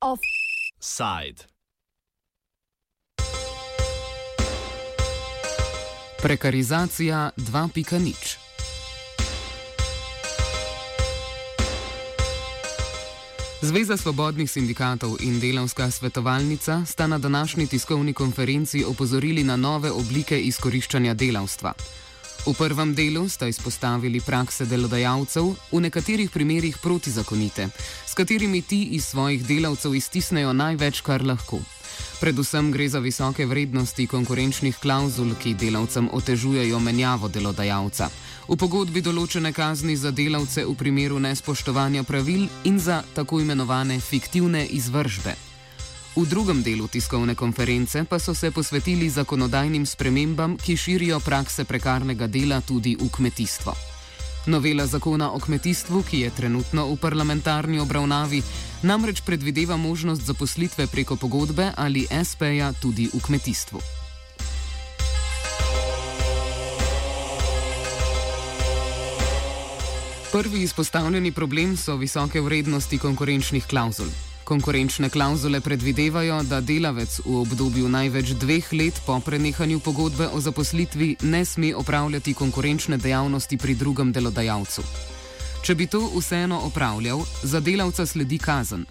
Offside. Prekarizacija 2.0 Zveza svobodnih sindikatov in delavska svetovalnica sta na današnji tiskovni konferenci opozorili na nove oblike izkoriščanja delavstva. V prvem delu sta izpostavili prakse delodajalcev, v nekaterih primerjih protizakonite, s katerimi ti iz svojih delavcev iztisnejo največ, kar lahko. Predvsem gre za visoke vrednosti konkurenčnih klauzul, ki delavcem otežujejo menjavo delodajalca. V pogodbi določene kazni za delavce v primeru nespoštovanja pravil in za tako imenovane fiktivne izvržbe. V drugem delu tiskovne konference pa so se posvetili zakonodajnim spremembam, ki širijo prakse prekarnega dela tudi v kmetijstvo. Novela zakona o kmetijstvu, ki je trenutno v parlamentarni obravnavi, namreč predvideva možnost zaposlitve preko pogodbe ali SP-ja tudi v kmetijstvu. Prvi izpostavljeni problem so visoke vrednosti konkurenčnih klauzul. Konkurenčne klauzule predvidevajo, da delavec v obdobju največ dveh let po prenehanju pogodbe o zaposlitvi ne sme opravljati konkurenčne dejavnosti pri drugem delodajalcu. Če bi to vseeno opravljal, za delavca sledi kazen.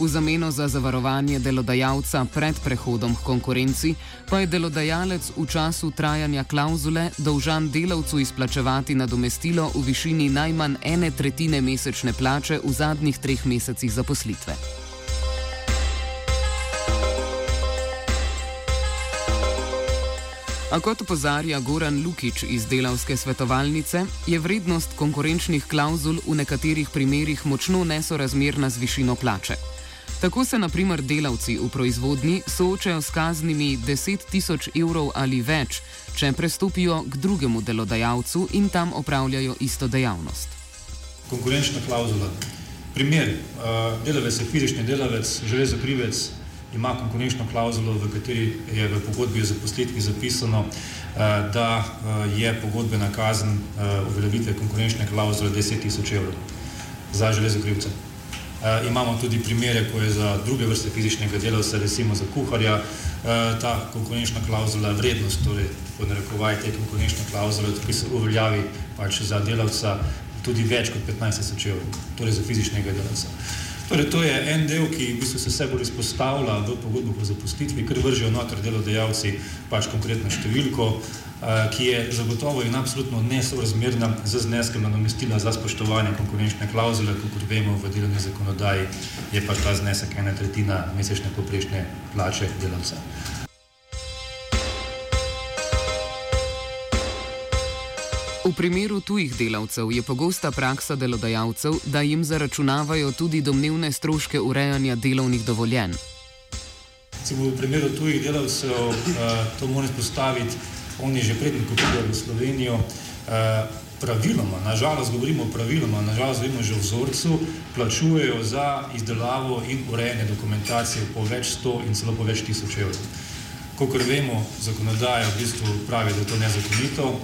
V zameno za zavarovanje delodajalca pred prehodom k konkurenci pa je delodajalec v času trajanja klauzule dolžan delavcu izplačevati nadomestilo v višini najmanj ene tretjine mesečne plače v zadnjih treh mesecih zaposlitve. A kot opozarja Goran Lukič iz delavske svetovalnice, je vrednost konkurenčnih klauzul v nekaterih primerjih močno nesorazmerna z višino plače. Tako se naprimer delavci v proizvodnji soočajo s kaznimi 10 tisoč evrov ali več, če prestopijo k drugemu delodajalcu in tam opravljajo isto dejavnost. Konkurenčna klauzula. Primer, delavec je fizični delavec, železo krivec, ima konkurenčno klauzulo, v kateri je v pogodbi o zaposlitvi zapisano, da je pogodbena kazen uveljavitve konkurenčne klauzule 10 tisoč evrov za železo krivce. Uh, imamo tudi primere, ko je za druge vrste fizičnega delavca, recimo za kuharja, uh, ta konkurenčna klauzula vrednost, torej po narekovaj te konkurenčne klauzule, ki se uveljavi pač za delavca tudi več kot 15 tisoč evrov, torej za fizičnega delavca. Torej, to je en del, ki v bistvu se vse bolj izpostavlja v pogodbo o zaposlitvi, ker vržejo noter delodajalci pač konkretno številko, Eh, ki je zagotovo in absolutno nesorazmerna z zneskom nadomestila za spoštovanje konkurenčne klauzule, kot vemo v delovni zakonodaji, je pa ta znesek ena tretjina mesečne poprečne plače delavca. Primeru tujih delavcev je pogosta praksa delodajalcev, da jim zaračunavajo tudi domnevne stroške urejanja delovnih dovoljenj. V primeru tujih delavcev uh, to moramo izpostaviti oni že prednji, ko pridejo v Slovenijo, eh, praviloma, nažalost govorimo praviloma, nažalost govorimo že o vzorcu, plačujejo za izdelavo in urejanje dokumentacije po več sto in celo po več tisoč evrov. Kokor vemo, zakonodaja v bistvu pravi, da je to nezakonito,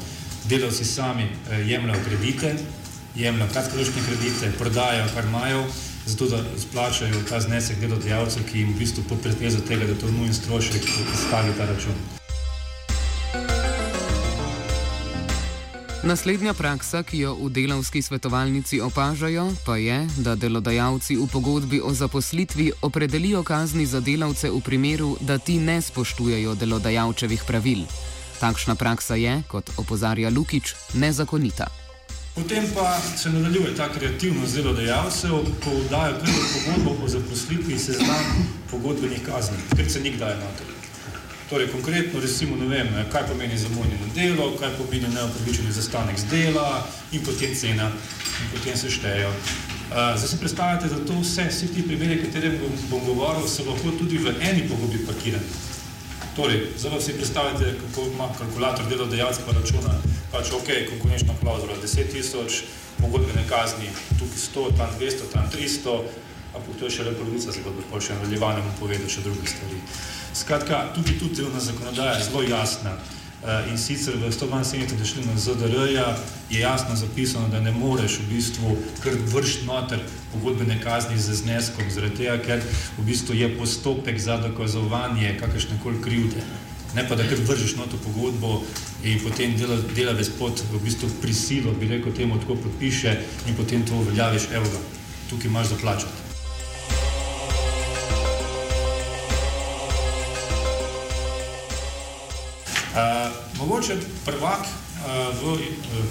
delavci sami eh, jemljajo kredite, jemljajo kratkoročne kredite, prodajajo, kar imajo, zato da splačajo ta znesek delodajalcev, ki jim v bistvu pod pretvezo tega, da to nujen strošek, stavi ta račun. Naslednja praksa, ki jo v delavski svetovalnici opažajo, pa je, da delodajalci v pogodbi o zaposlitvi opredelijo kazni za delavce v primeru, da ti ne spoštujejo delodajalčevih pravil. Takšna praksa je, kot opozarja Lukič, nezakonita. Potem pa se nadaljuje ta kreativnost delodajalcev, ko dajo pogodbo o zaposlitvi seznam pogodbenih kazni, ker se nikdaj ne da. Torej, konkretno, recimo, ne vem, kaj pomeni zamonjeno delo, kaj pomeni neopravičen zastanek z dela in potem cena, in potem se štejejo. Uh, zdaj si predstavljate, da to vse, vsi ti primeri, o katerem bom, bom govoril, so lahko tudi v eni pogodbi parkirani. Torej, zdaj si predstavljate, kako ima kalkulator delodajalca pa računa, pač ok, konkurenčna klauzula 10 tisoč, pogodbene kazni, tukaj 100, tam 200, tam 300, ampak to je še le polovica zgodbe, pa še nadaljevanje bom povedal še druge stvari. Skratka, tudi tu delovna zakonodaja je zelo jasna. Uh, in sicer v 172. členu ZDR-ja je jasno zapisano, da ne moreš v bistvu kar vršiti noter pogodbene kazni z zneskom, zaradi tega, ker v bistvu je postopek za dokazovanje kakršne koli krivde. Ne pa da kar vržeš noto pogodbo in potem dela, delavec pod v bistvu prisilo, bi rekel temu, tako podpiše in potem to uveljaviš, evo ga, tukaj imaš za plačati. Uh, mogoče prvak uh, v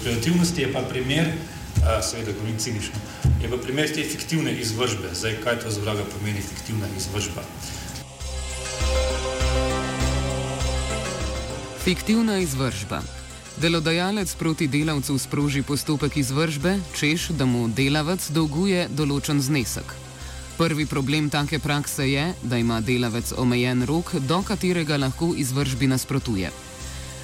kreativnosti je pa primer, uh, seveda govorim cinično, je pa primer te fiktivne izvržbe. Zdaj, kaj to za vraga pomeni fiktivna izvržba? Fiktivna izvržba. Delodajalec proti delavcu sproži postopek izvržbe, češ, da mu delavec dolguje določen znesek. Prvi problem take prakse je, da ima delavec omejen rok, do katerega lahko izvržbi nasprotuje.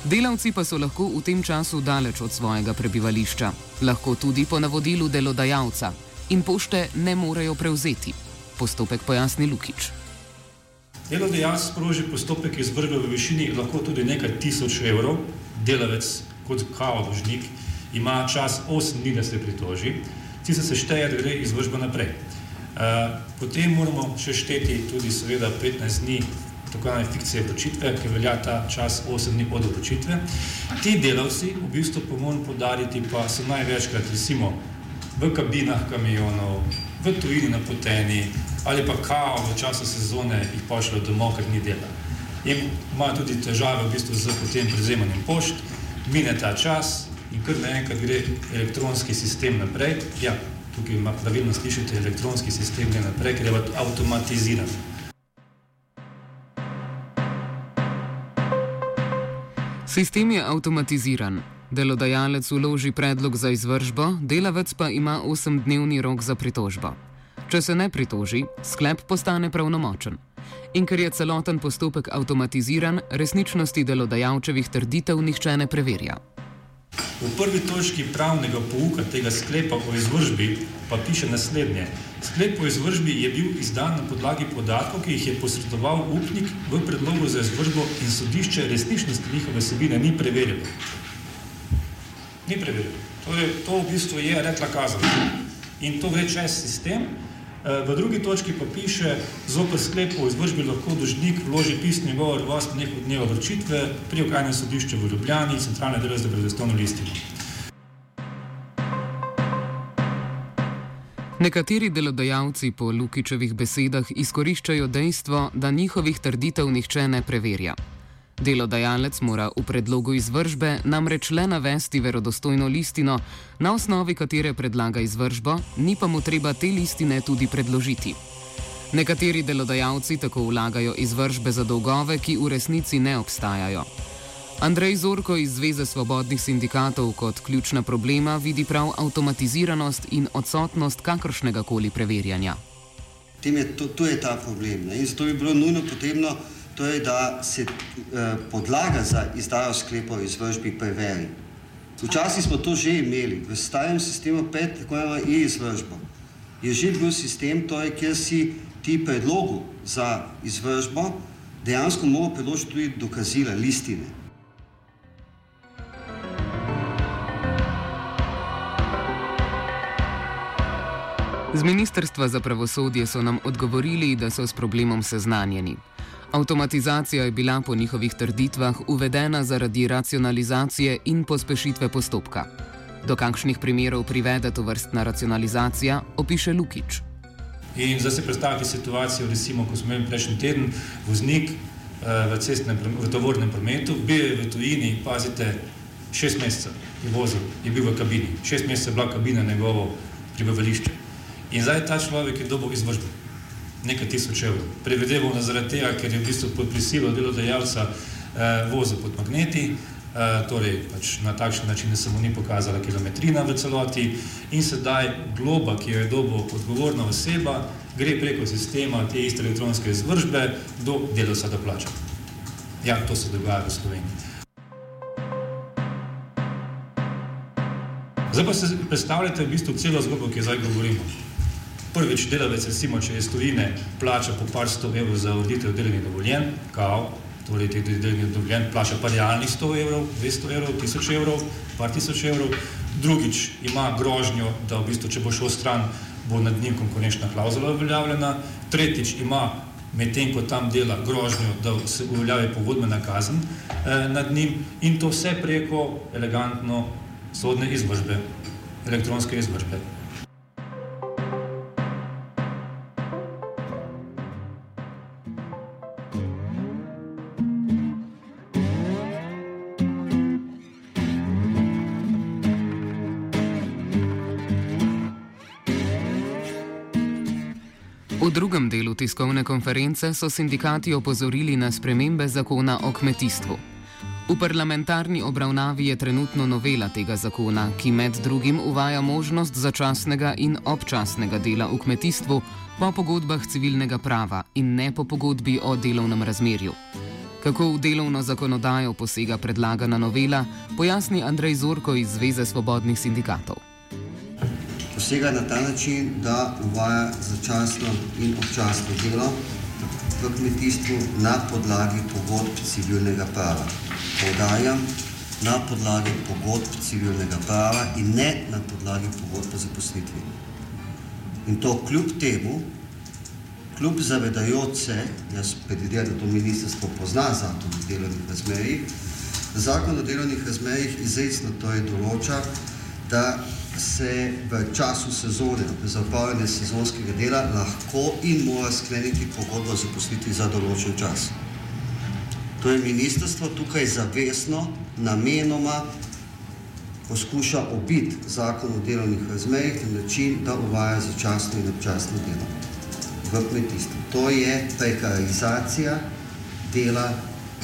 Delavci pa so lahko v tem času daleč od svojega prebivališča, lahko tudi po navodilu delodajalca in pošte ne morejo prevzeti. Postopek pojasni Lukič. Delodajalec sproži postopek izvrbe v višini lahko tudi nekaj tisoč evrov, delavec kot kao dožnik ima čas 8 dni, da se pritoži, ti se sešteje, da gre izvržba naprej. Uh, potem moramo še šteti tudi seveda 15 dni tako imenovane fikcije vročitve, ki velja ta čas 8 dni od vročitve. Ti delavci, v bistvu pa moram podariti, pa so največkrat recimo v kabinah kamionov, v tujini napoteni ali pa kao v času sezone jih pošljajo domov, ker ni dela. In imajo tudi težave v bistvu z potem prevzemanjem pošt, mine ta čas in kar naenkrat gre elektronski sistem naprej. Ja, tukaj pravilno slišite, elektronski sistem gre naprej, ker je avtomatiziran. Sistem je avtomatiziran. Delodajalec uloži predlog za izvržbo, delavec pa ima 8-dnevni rok za pritožbo. Če se ne pritoži, sklep postane pravnomočen. In ker je celoten postopek avtomatiziran, resničnosti delodajalčevih trditev nihče ne preverja. V prvi točki pravnega pouka tega sklepa o izvržbi pa piše naslednje. Sklep o izvržbi je bil izdan na podlagi podatkov, ki jih je posredoval upnik v predlogu za izvržbo in sodišče resničnosti njihove sebine ni preverilo. Ni preverilo. Torej, to v bistvu je rekla kazala. In to več je sistem. V drugi točki pa piše, zopet sklep o izvržbi lahko dožnik vloži pisni govor v vas nekaj dneva vročitve pri okrajnem sodišču v Ljubljani, centralne delo za predstavno listino. Nekateri delodajalci po Lukičevih besedah izkoriščajo dejstvo, da njihovih trditev nihče ne preverja. Delodajalec mora v predlogu izvržbe namreč le navesti verodostojno listino, na osnovi katere predlaga izvržbo, ni pa mu treba te listine tudi predložiti. Nekateri delodajalci tako vlagajo izvržbe za dolgove, ki v resnici ne obstajajo. Andrej Zorko iz Zveze svobodnih sindikatov kot ključna problema vidi prav avtomatiziranost in odsotnost kakršnega koli preverjanja. Je to, to je ta problem. Ne? In zato bi bilo nujno potrebno to je, da se eh, podlaga za izdajo sklepov izvržbi preveri. Včasih smo to že imeli, v starem sistemu 5, tako imenovano e-izvržbo. Je že bil sistem, torej, kjer si ti predlogu za izvržbo dejansko moral predložiti tudi dokazila, listine. Z Ministrstva za pravosodje so nam odgovorili, da so s problemom seznanjeni. Avtomatizacija je bila po njihovih trditvah uvedena zaradi racionalizacije in pospešitve postopka. Do kakšnih primerov privede to vrstna racionalizacija, opiše Lukič. In zdaj si predstavljate situacijo, recimo, ko smo imeli prejšnji teden voznik uh, v cestnem, v tovornem prometu, bil je v tujini, pazite, šest mesecev je vozil, je bil v kabini, šest mesecev je bila kabina njegovo prebivališče. In zdaj ta človek je dobil izvršbo nekaj tisoč evrov. Prevedemo na zaradi tega, ker je v bistvu pod prisilo delodajalca eh, vozil pod magneti, eh, torej pač na takšen način, da se mu ni pokazala kilometrina v celoti in sedaj globa, ki jo je dobo odgovorna oseba, gre preko sistema te iste elektronske izvržbe do delovca do plača. Ja, to se dogaja v Sloveniji. Zdaj pa se predstavljate v bistvu celo zgodbo, ki jo zdaj govorimo. Prvič, delavec, recimo, če je iz tujine, plača po par sto evrov za voditev delovnih dovoljen, kao, torej teh delnih dovoljenj, plača pa realnih 100 evrov, 200 evrov, 1000 evrov, par tisoč evrov. Drugič ima grožnjo, da v bistvu, če bo šel stran, bo nad njim konkurenčna klauzula uveljavljena. Tretjič ima medtem ko tam dela grožnjo, da se uveljavi pogodbena kazen eh, nad njim in to vse preko elegantno sodne izvršbe, elektronske izvršbe. Delu tiskovne konference so sindikati opozorili na spremembe zakona o kmetijstvu. V parlamentarni obravnavi je trenutno novela tega zakona, ki med drugim uvaja možnost začasnega in občasnega dela v kmetijstvu po pogodbah civilnega prava in ne po pogodbi o delovnem razmerju. Kako v delovno zakonodajo posega predlagana novela, pojasni Andrej Zorko iz Zveze svobodnih sindikatov posega na ta način, da uvaja začasno in občasno delo v kmetijstvu na podlagi pogodb civilnega prava. Povdarjam, na podlagi pogodb civilnega prava in ne na podlagi pogodb o zaposlitvi. In to kljub temu, kljub zavedajoč se, jaz predvidevam, da to ministrstvo pozna zakon o delovnih razmerjih, zakon o delovnih razmerjih izrecno to je določa, da se v času sezone, za opravljanje sezonskega dela, lahko in mora skleniti pogodbo o zaposlitvi za določen čas. To je ministrstvo tukaj zavestno, namenoma poskuša obiti zakon o delovnih razmerjih na način, da uvaja začasno in občasno delo v kmetijstvu. To je prekarizacija dela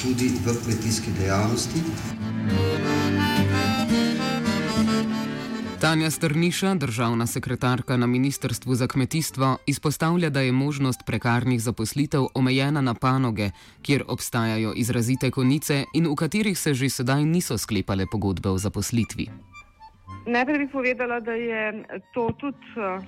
tudi v kmetijski dejavnosti. Tanja Strniša, državna sekretarka na Ministrstvu za kmetijstvo, izpostavlja, da je možnost prekarnih zaposlitev omejena na panoge, kjer obstajajo izrazite konice in v katerih se že sedaj niso sklepale pogodbe o zaposlitvi. Najprej bi povedala, da je to tudi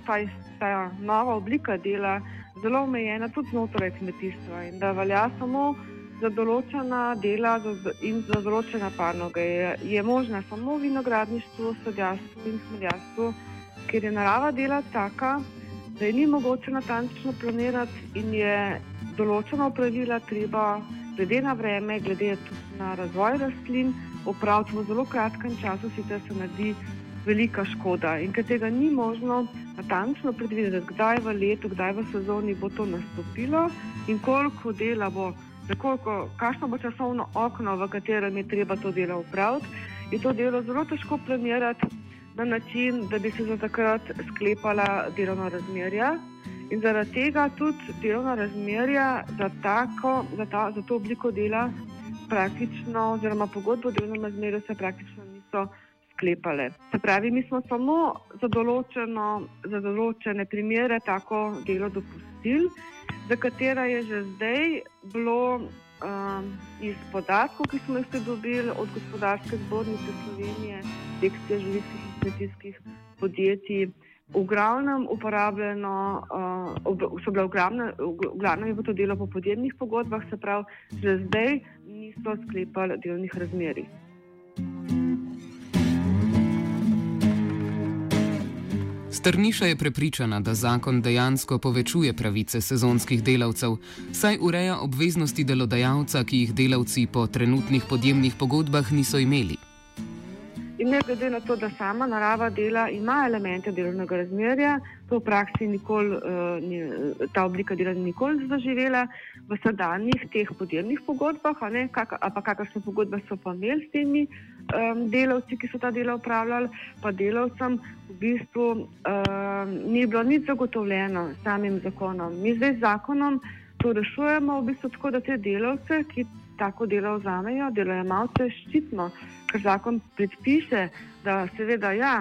ta, ta nova oblika dela zelo omejena tudi znotraj kmetijstva in da velja samo za določena dela in za določene panoge. Je, je možno samo v vinogradništvu, sadjarstvu in smrjarstvu, ker je narava dela taka, da je ni mogoče natančno planirati in je določena pravila treba, glede na vreme, glede na razvoj rastlin, opraviti v zelo kratkem času, sicer se naredi velika škoda. In ker tega ni možno natančno predvideti, kdaj v letu, kdaj v sezoni bo to nastopilo in koliko dela bo nekoliko, kakšno bo časovno okno, v katerem je treba to delo upraviti, je to delo zelo težko planirati na način, da bi se za takrat sklepala delovna razmerja. In zaradi tega tudi delovna razmerja za, tako, za, ta, za to obliko dela praktično, oziroma pogodbo o delovnem razmerju se praktično niso sklepale. Se pravi, mi smo samo za, za določene primere tako delo dopustili za katera je že zdaj bilo um, iz podatkov, ki smo jih dobili od gospodarske zbornice Slovenije, sekcije živitskih in kmetijskih podjetij, v glavnem uporabljeno, uh, so bile v glavnem, v glavnem je bilo to delo po podjemnih pogodbah, se pravi, že zdaj niso sklepali delovnih razmerij. Strniša je prepričana, da zakon dejansko povečuje pravice sezonskih delavcev, saj ureja obveznosti delodajalca, ki jih delavci po trenutnih podjemnih pogodbah niso imeli. In ne glede na to, da sama narava dela ima elemente delovnega razmerja, to v praksi nikoli, uh, ta oblika dela ni nikoli zaživela v sedanjih teh podjemnih pogodbah, ali pa kakršne pogodbe so pa imeli s temi um, delavci, ki so ta dela upravljali, pa delavcem v bistvu um, ni bilo nič zagotovljeno samim zakonom. Mi zdaj z zakonom to rešujemo v bistvu tako, da te delavce, ki tako delo vzamejo, delojemalce ščitno, ker zakon predpiše, da seveda ja,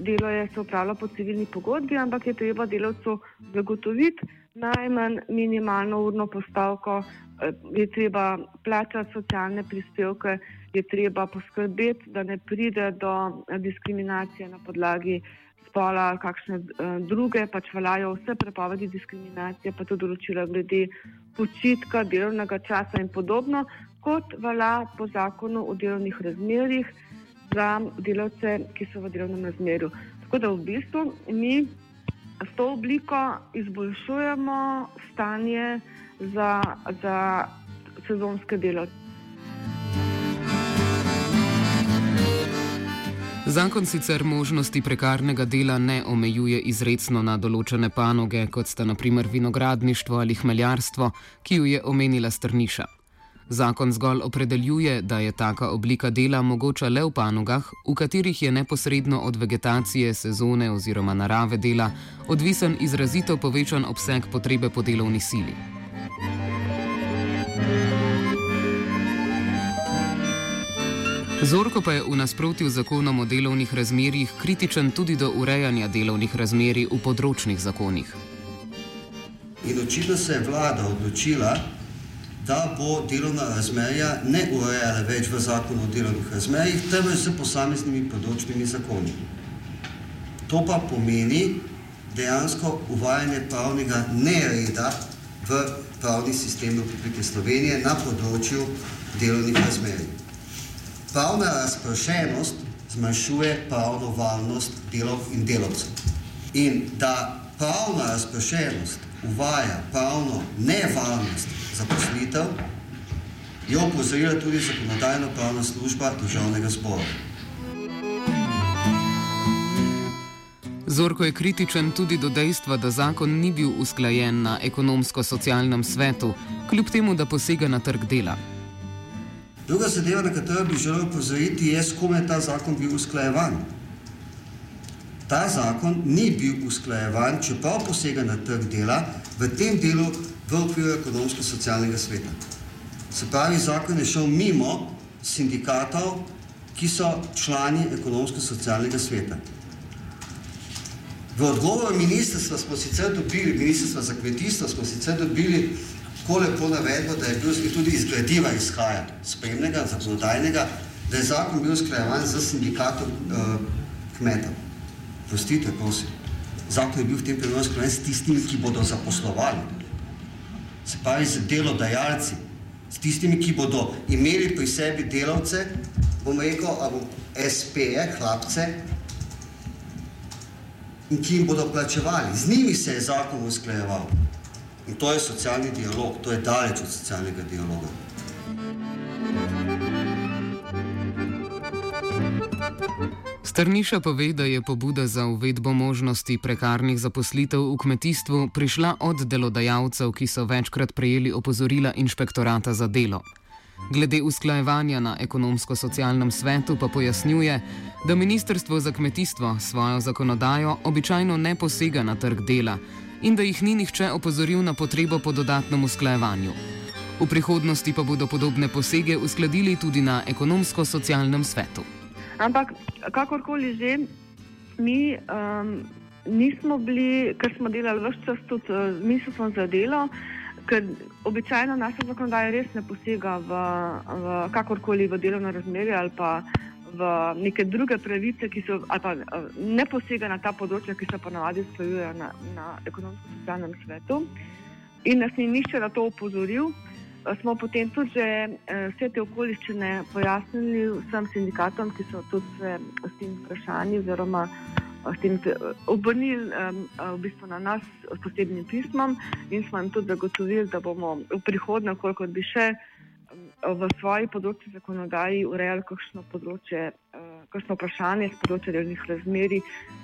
delo je se upravljalo po civilni pogodbi, ampak je treba delavcu zagotoviti najmanj minimalno urno postavko, eh, je treba plačati socialne prispevke, je treba poskrbeti, da ne pride do diskriminacije na podlagi spola, kakšne uh, druge, pač veljajo vse prepovedi diskriminacije, pa tudi določila glede počitka, delovnega časa in podobno, kot velja po zakonu o delovnih razmerjih za delavce, ki so v delovnem razmerju. Tako da v bistvu mi s to obliko izboljšujemo stanje za, za sezonske delavce. Zakon sicer možnosti prekarnega dela ne omejuje izredno na določene panoge, kot sta naprimer vinogradništvo ali hmeljarstvo, ki jo je omenila Strniša. Zakon zgolj opredeljuje, da je taka oblika dela mogoča le v panogah, v katerih je neposredno od vegetacije, sezone oziroma narave dela odvisen izrazito povečan obseg potrebe po delovni sili. Zorko pa je v nasprotju z zakonom o delovnih razmerjih kritičen tudi do urejanja delovnih razmerij v področnih zakonih. In očitno se je vlada odločila, da bo delovna razmerja ne urejala več v zakonu o delovnih razmerjih, temveč z posameznimi področnimi zakoni. To pa pomeni dejansko uvajanje pravnega nereda v pravni sistem Republike Slovenije na področju delovnih razmerij. Pravna razpršenost zmanjšuje pravno varnost delov in delovcev. In da pravna razpršenost uvaja pravno nevarnost zaposlitev, je opozorila tudi zakonodajno-pravna služba državnega zbora. Zorko je kritičen tudi do dejstva, da zakon ni bil usklajen na ekonomsko-socialnem svetu, kljub temu, da posega na trg dela. Druga zadeva, na katero bi želel upozoriti, je, s kom je ta zakon bil usklajevan. Ta zakon ni bil usklajevan, čeprav posega na trg dela, v tem delu v okviru ekonomsko-socialnega sveta. Se pravi, zakon je šel mimo sindikatov, ki so člani ekonomsko-socialnega sveta. V odgovoru ministrstva smo sicer dobili, ministrstva za kmetijstvo smo sicer dobili tako lepo navedbo, da je bil tudi iz gradiva izhaja, spremnega, zakonodajnega, da je zakon bil sklajevan z sindikatom uh, kmetov. Prostite, prosim. Zakon je bil v tem primeru sklajevan s tistimi, ki bodo zaposlovali. Se pravi z delodajalci, s tistimi, ki bodo imeli pri sebi delavce, bom rekel, ali SP-je, hlapce, in ki jim bodo plačevali. Z njimi se je zakon usklajeval. In to je socialni dialog, to je daleč od socialnega dialoga. Strniša pove, da je pobuda za uvedbo možnosti prekarnih zaposlitev v kmetijstvu prišla od delodajalcev, ki so večkrat prejeli opozorila inšpektorata za delo. Glede usklajevanja na ekonomsko-socialnem svetu pa pojasnjuje, da Ministrstvo za kmetijstvo svojo zakonodajo običajno ne posega na trg dela, in da jih ni nihče opozoril na potrebo po dodatnem usklajevanju. V prihodnosti pa bodo podobne posege uskladili tudi na ekonomsko-socialnem svetu. Ampak, kakorkoli že, mi um, nismo bili, ker smo delali vse čas tudi uh, z ministrstvom za delo, ker običajno naša zakonodaja res ne posega v, v kakorkoli v delovno razmerje ali pa v neke druge pravice, ki so, ali pa eh, ne posega na ta področja, ki se ponavadi stojujejo na, na ekonomsko-socialnem svetu. In nas ni nišče na to upozoril. Eh, smo potem tudi že eh, vse te okoliščine pojasnili vsem sindikatom, ki so tudi se s tem vprašanji oziroma s tem obrnili v bistvu na nas s posebnim pismom in smo jim tudi zagotovili, da bomo v prihodnje, koliko bi še v svoji področji zakonodaji urejali kakšno področje, uh, kakšno vprašanje z področja delnih razmeri,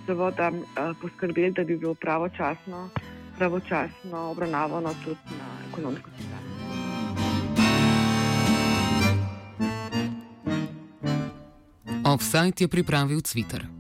da uh, poskrbeli, da bi bilo pravočasno, pravočasno obravnavano tudi na ekonomsko stanje. Offside je pripravil Twitter.